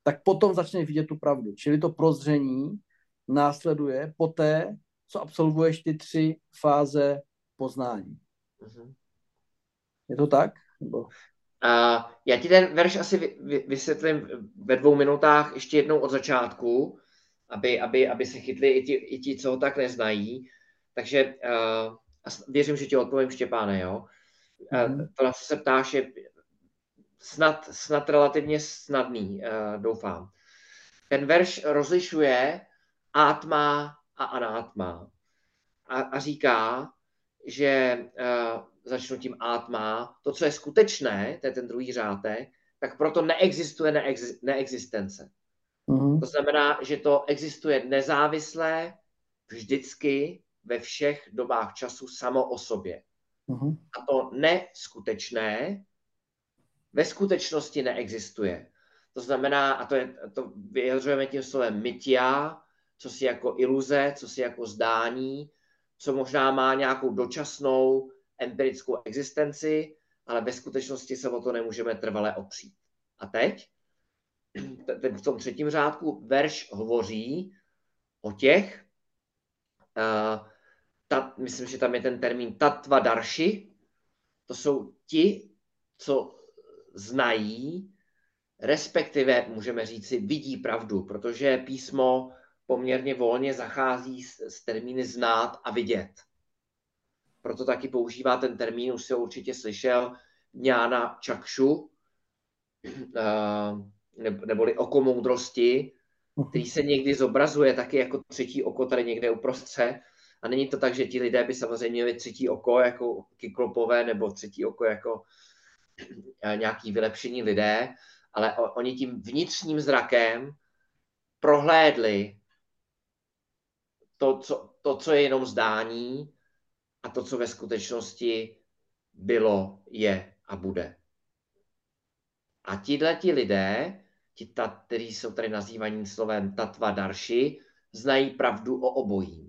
tak potom začneš vidět tu pravdu. Čili to prozření následuje poté, co absolvuješ ty tři fáze poznání. Uh-huh. Je to tak? Nebo... Uh, já ti ten verš asi vy, vy, vysvětlím ve dvou minutách ještě jednou od začátku, aby, aby, aby se chytli i ti, i ti, co ho tak neznají. Takže uh, věřím, že ti odpovím, Štěpáne, jo. Uh, to, na co se ptáš, je snad, snad relativně snadný, uh, doufám. Ten verš rozlišuje átma a anátma. A, a říká, že uh, začnu tím átma, to, co je skutečné, to je ten druhý řádek, tak proto neexistuje neex, neexistence. Mm-hmm. To znamená, že to existuje nezávisle vždycky ve všech dobách času samo o sobě. Mm-hmm. A to neskutečné ve skutečnosti neexistuje. To znamená, a to, je, to vyjadřujeme tím slovem mytia, co si jako iluze, co si jako zdání, co možná má nějakou dočasnou empirickou existenci, ale ve skutečnosti se o to nemůžeme trvale opřít. A teď, v tom třetím řádku, verš hovoří o těch, uh, ta, myslím, že tam je ten termín tatva darši, to jsou ti, co znají, respektive můžeme říci vidí pravdu, protože písmo poměrně volně zachází s, s termíny znát a vidět. Proto taky používá ten termín, už ho určitě slyšel, Jnana Čakšu, [clears throat] neboli oko moudrosti, který se někdy zobrazuje taky jako třetí oko tady někde uprostřed. A není to tak, že ti lidé by samozřejmě měli třetí oko jako kyklopové nebo třetí oko jako [clears throat] nějaký vylepšení lidé, ale oni tím vnitřním zrakem prohlédli to, co, to, co je jenom zdání a to, co ve skutečnosti bylo, je a bude. A tihle ti lidé, ti, ta, kteří jsou tady nazývaní slovem tatva darši, znají pravdu o obojím.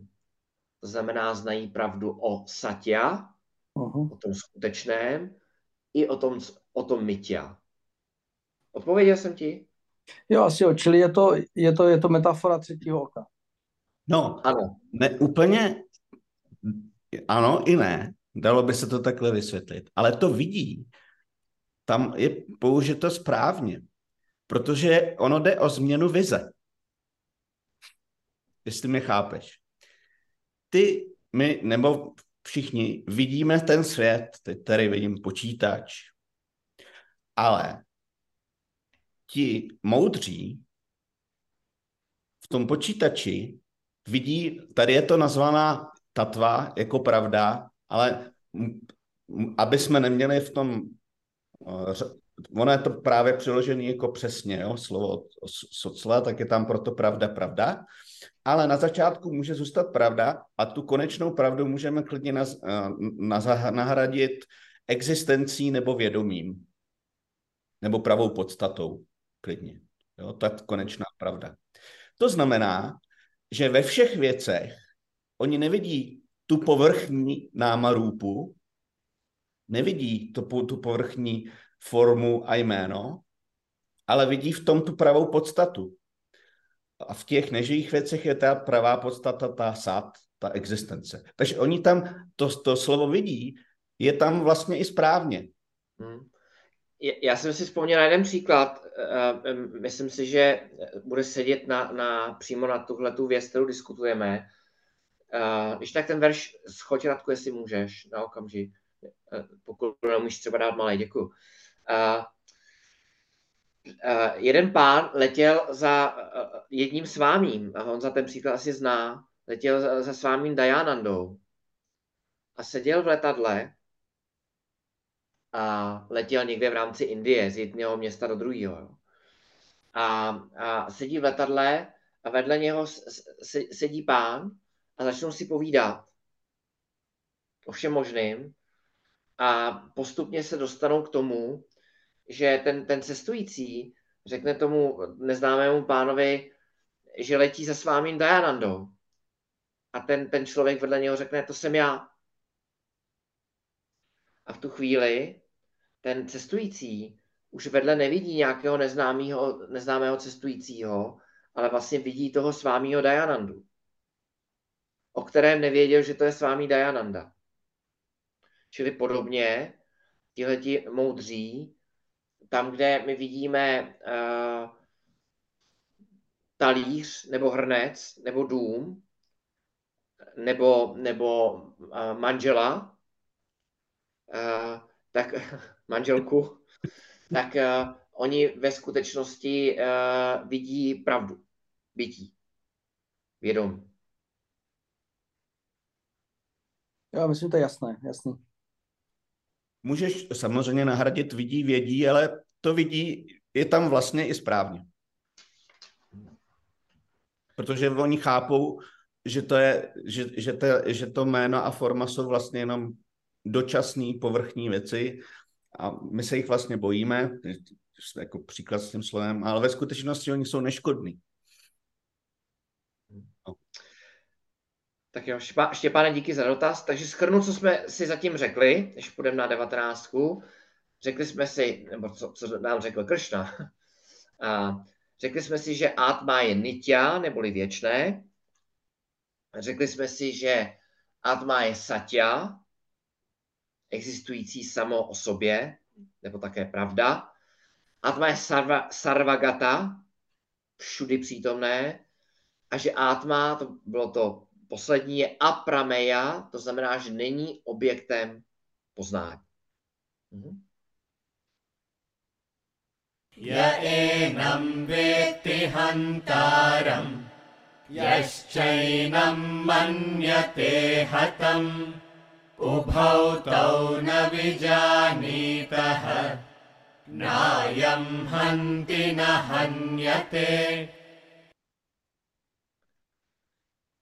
To znamená, znají pravdu o satya, uh-huh. o tom skutečném, i o tom, o tom mytia. Odpověděl jsem ti? Jo, asi jo, čili je to, je to, je to metafora třetího oka. No, ano. Ne, úplně, ano i ne, dalo by se to takhle vysvětlit, ale to vidí, tam je použito správně, protože ono jde o změnu vize. Jestli mě chápeš. Ty, my, nebo všichni vidíme ten svět, teď tady vidím počítač, ale ti moudří v tom počítači vidí, tady je to nazvaná tatva jako pravda, ale aby jsme neměli v tom, ono je to právě přiložené jako přesně, jo, slovo socla, tak je tam proto pravda, pravda, ale na začátku může zůstat pravda a tu konečnou pravdu můžeme klidně naz, naz, nahradit existencí nebo vědomím, nebo pravou podstatou, klidně. Jo, je konečná pravda. To znamená, že ve všech věcech oni nevidí tu povrchní námarůpu, nevidí to, tu povrchní formu a jméno, ale vidí v tom tu pravou podstatu. A v těch neživých věcech je ta pravá podstata, ta sat, ta existence. Takže oni tam to, to slovo vidí, je tam vlastně i správně. Hmm. Já jsem si vzpomněl na jeden příklad. Eh, myslím si, že bude sedět na, na, přímo na tuhle tu věc, kterou diskutujeme. Eh, když tak ten verš schoď Radku, jestli můžeš, na okamžik. Eh, pokud nemůžeš třeba dát malé, děkuji. Jeden pán letěl za jedním svámím, a on za ten příklad asi zná, letěl za, za svámím Dayanandou a seděl v letadle a letěl někde v rámci Indie z jednoho města do druhého. A, a sedí v letadle a vedle něho sedí pán a začnou si povídat o všem možným a postupně se dostanou k tomu, že ten, ten cestující řekne tomu neznámému pánovi, že letí za svámím Dayanandou. A ten, ten člověk vedle něho řekne, to jsem já. A v tu chvíli ten cestující už vedle nevidí nějakého neznámého, neznámého cestujícího, ale vlastně vidí toho svámího Dayanandu, o kterém nevěděl, že to je svámí Dayananda. Čili podobně tihleti moudří, tam, kde my vidíme uh, talíř nebo hrnec nebo dům nebo, nebo uh, manžela, uh, tak [laughs] manželku, [laughs] tak uh, oni ve skutečnosti uh, vidí pravdu, bytí, vědomí. Já myslím, to je jasné, jasný. Můžeš samozřejmě nahradit vidí, vědí, ale to vidí je tam vlastně i správně. Protože oni chápou, že to, je, že, že, to, že to jméno a forma jsou vlastně jenom dočasné povrchní věci a my se jich vlastně bojíme, jako příklad s tím slovem, ale ve skutečnosti oni jsou neškodní. Tak jo, Štěpáne, díky za dotaz. Takže schrnu, co jsme si zatím řekli, než půjdeme na devatenáctku. Řekli jsme si, nebo co, co nám řekl Kršna, [laughs] a řekli jsme si, že Atma je nitya, neboli věčné. Řekli jsme si, že Atma je satya, existující samo o sobě, nebo také pravda. Atma je sarva, sarvagata, všudy přítomné. a že átma, to bylo to poslední, je aprameja, to znamená, že není objektem poznání. Mhm. य एनं वेत्ति हन्तारम् यश्चैनं मन्यते हतम् उभौ तौ न विजानीतः नायं हन्ति न हन्यते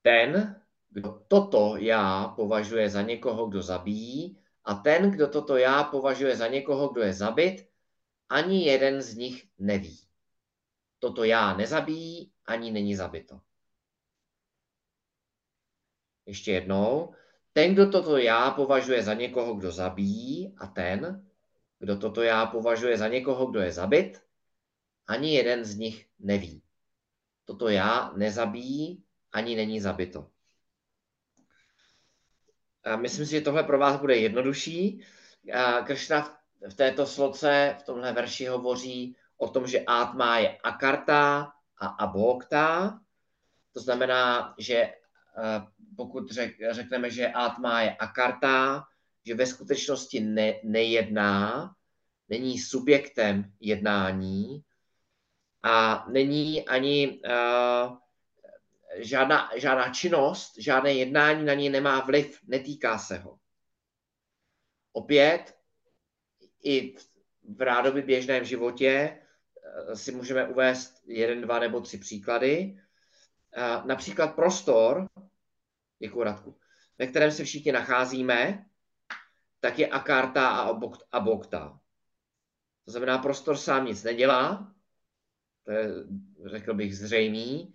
Ten, kdo toto já považuje za někoho, kdo zabíjí, a ten, kdo toto já považuje za někoho, kdo je zabit, ani jeden z nich neví. Toto já nezabíjí, ani není zabito. Ještě jednou. Ten, kdo toto já považuje za někoho, kdo zabíjí, a ten, kdo toto já považuje za někoho, kdo je zabit, ani jeden z nich neví. Toto já nezabíjí, ani není zabito. Myslím si, že tohle pro vás bude jednodušší. Kršna v této sloce, v tomhle verši hovoří o tom, že átma je akarta a abokta. To znamená, že eh, pokud řek, řekneme, že átma je akarta, že ve skutečnosti ne, nejedná, není subjektem jednání a není ani uh, žádná, žádná činnost, žádné jednání na něj nemá vliv, netýká se ho. Opět, i v rádoby běžném životě eh, si můžeme uvést jeden, dva nebo tři příklady. Eh, například prostor, děkuji Radku, ve kterém se všichni nacházíme, tak je akarta a abokta. To znamená, prostor sám nic nedělá, to je, řekl bych, zřejmý.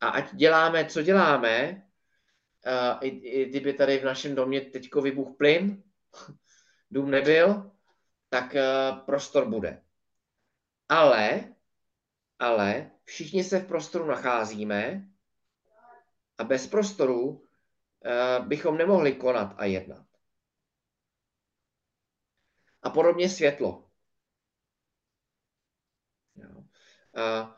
A ať děláme, co děláme, uh, i, i kdyby tady v našem domě teďko vybuch plyn, [laughs] dům nebyl, tak uh, prostor bude. Ale, ale všichni se v prostoru nacházíme a bez prostoru uh, bychom nemohli konat a jednat. A podobně světlo. Uh,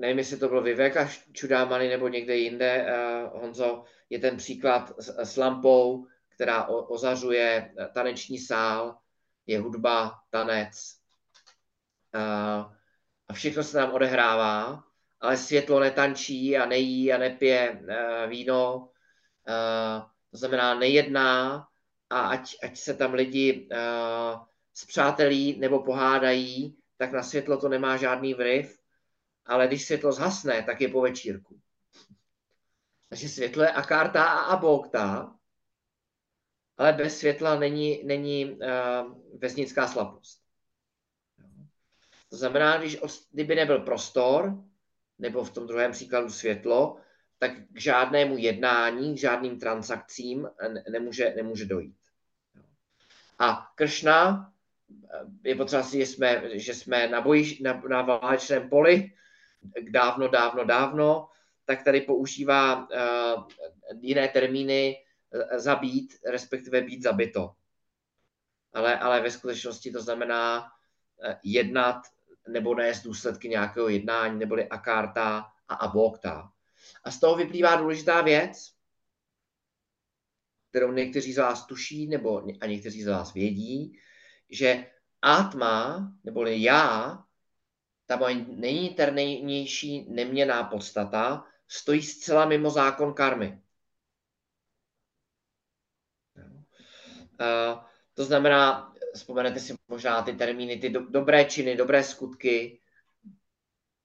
nevím, jestli to byl Viveka Čudámany nebo někde jinde, uh, Honzo, je ten příklad s, s lampou, která o, ozařuje taneční sál, je hudba, tanec. Uh, a všechno se tam odehrává, ale světlo netančí a nejí a nepije uh, víno, to znamená nejedná a ať, ať se tam lidi uh, zpřátelí nebo pohádají, tak na světlo to nemá žádný vliv, ale když světlo zhasne, tak je po večírku. Takže světlo je akarta a abokta, ale bez světla není, není uh, vesnická slabost. To znamená, když, kdyby nebyl prostor, nebo v tom druhém příkladu světlo, tak k žádnému jednání, k žádným transakcím nemůže, nemůže dojít. A Kršna je potřeba si, že jsme, že jsme na, bojiš, na, na válečném poli dávno, dávno, dávno, tak tady používá uh, jiné termíny uh, zabít, respektive být zabito. Ale, ale ve skutečnosti to znamená uh, jednat nebo nést důsledky nějakého jednání, neboli akárta a abokta. A z toho vyplývá důležitá věc, kterou někteří z vás tuší, nebo a někteří z vás vědí, že atma, neboli já, ta moje nejinternější neměná podstata, stojí zcela mimo zákon karmy. Uh, to znamená, vzpomenete si možná ty termíny, ty do, dobré činy, dobré skutky,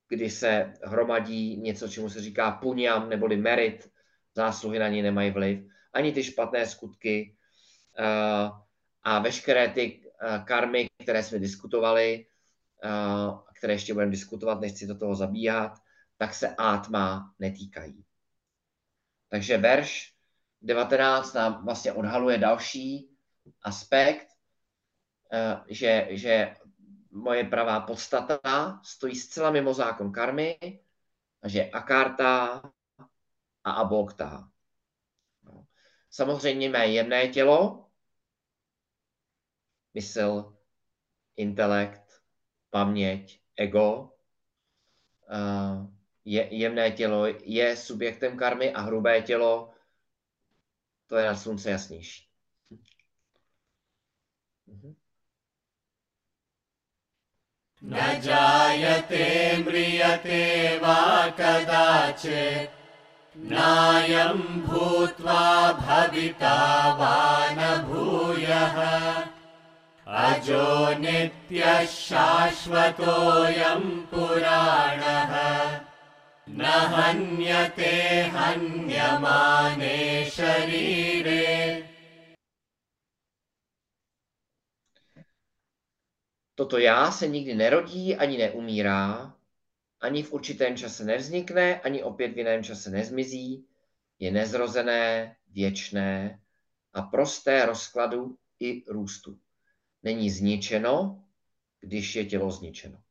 kdy se hromadí něco, čemu se říká puňam neboli merit, zásluhy na ní nemají vliv, ani ty špatné skutky uh, a veškeré ty Eh, karmy, které jsme diskutovali, eh, které ještě budeme diskutovat, nechci do toho zabíhat, tak se átma netýkají. Takže verš 19 nám vlastně odhaluje další aspekt, eh, že, že moje pravá podstata stojí zcela mimo zákon karmy, a že akarta a abokta. Samozřejmě mé jemné tělo, mysl, intelekt, paměť, ego, uh, je, jemné tělo je subjektem karmy a hrubé tělo, to je na slunce jasnější. Mhm. न जायते म्रियते वा कदाचित् नायं भूत्वा भविता वा न भूयः अजो नित्यः शाश्वतोऽयं पुराणः न हन्यते हन्यमाने शरीरे Toto já se nikdy nerodí ani neumírá, ani v určitém čase nevznikne, ani opět v jiném čase nezmizí, je nezrozené, věčné a prosté rozkladu i růstu. Není zničeno, když je tělo zničeno.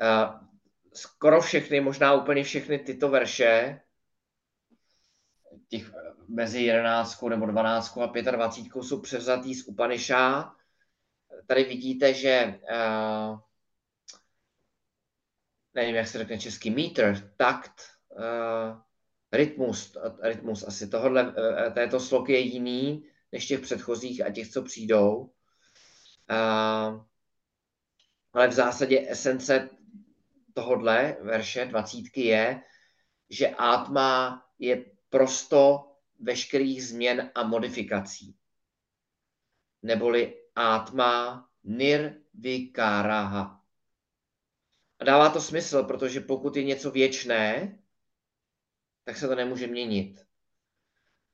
A skoro všechny, možná úplně všechny tyto verše, těch mezi 11 nebo 12 a 25 jsou převzatý z Upanishá. Tady vidíte, že uh, nevím, jak se řekne český, meter, takt, uh, rytmus, rytmus asi tohohle, uh, této sloky je jiný než těch předchozích a těch, co přijdou. Uh, ale v zásadě esence tohodle verše dvacítky je, že átma je prosto veškerých změn a modifikací. Neboli átma nirvikaraha. A dává to smysl, protože pokud je něco věčné, tak se to nemůže měnit.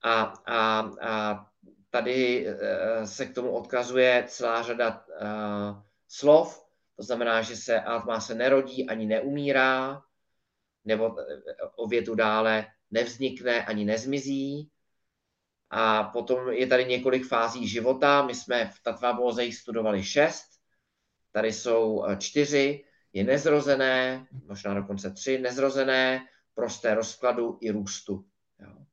A, a, a tady eh, se k tomu odkazuje celá řada uh, slov, to znamená, že se atma se nerodí ani neumírá, nebo eh, o větu dále nevznikne ani nezmizí. A potom je tady několik fází života. My jsme v Tatvabóze jich studovali šest. Tady jsou čtyři je nezrozené, možná dokonce tři, nezrozené, prosté rozkladu i růstu. Jo.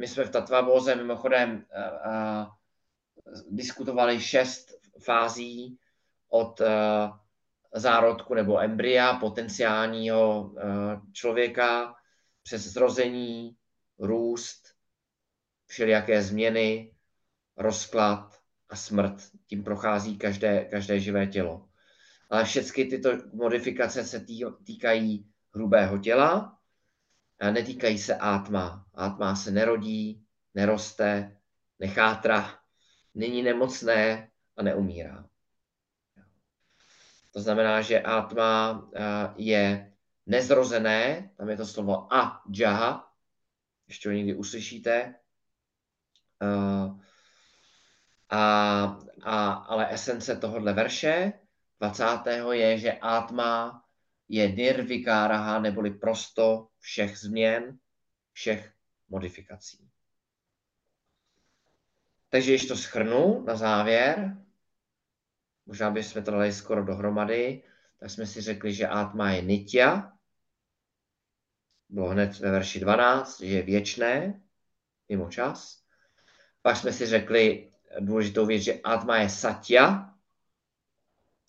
My jsme v Tatvabóze mimochodem uh, uh, diskutovali šest fází od uh, zárodku nebo embrya, potenciálního uh, člověka, přes zrození, růst, všelijaké změny, rozklad a smrt. Tím prochází každé, každé živé tělo ale všechny tyto modifikace se týkají hrubého těla, netýkají se átma. Átma se nerodí, neroste, nechátra, není nemocné a neumírá. To znamená, že átma je nezrozené, tam je to slovo a jaha, ještě ho někdy uslyšíte, a, a, ale esence tohohle verše 20. je, že Atma je nirvikáraha, neboli prosto všech změn, všech modifikací. Takže když to schrnu na závěr, možná bychom to dali skoro dohromady, tak jsme si řekli, že Atma je nitya, bylo hned ve verši 12, že je věčné, mimo čas. Pak jsme si řekli důležitou věc, že Atma je satya,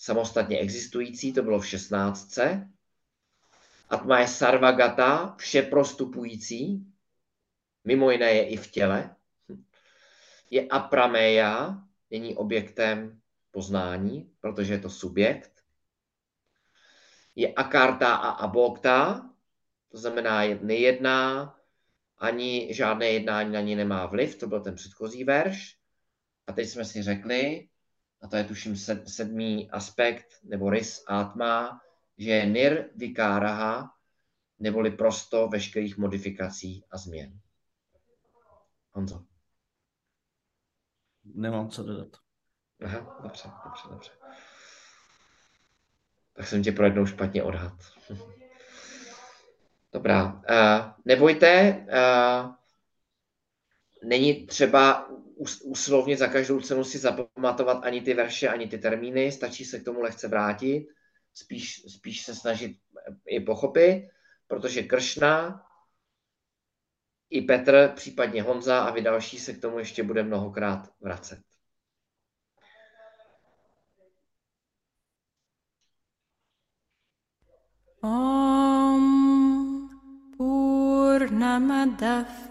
samostatně existující, to bylo v 16. Atma je sarvagata, všeprostupující, mimo jiné je i v těle. Je aprameja, není objektem poznání, protože je to subjekt. Je akarta a abokta, to znamená nejedná, ani žádné jednání na ní nemá vliv, to byl ten předchozí verš. A teď jsme si řekli, a to je tuším sedmý aspekt, nebo rys atma, že je nir vikáraha, neboli prosto veškerých modifikací a změn. Honzo. Nemám co dodat. Aha, dobře, dobře, dobře. Tak jsem tě pro jednou špatně odhad. [laughs] Dobrá. Uh, nebojte, uh, není třeba uslovně za každou cenu si zapamatovat ani ty verše, ani ty termíny, stačí se k tomu lehce vrátit, spíš, spíš se snažit je pochopit, protože Kršna i Petr, případně Honza a vy další se k tomu ještě bude mnohokrát vracet. Om Purnamadav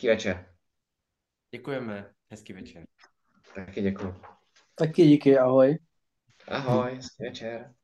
Hezký večer. Děkujeme. Hezký večer. Taky děkuji. Taky díky, ahoj. Ahoj, hezký večer.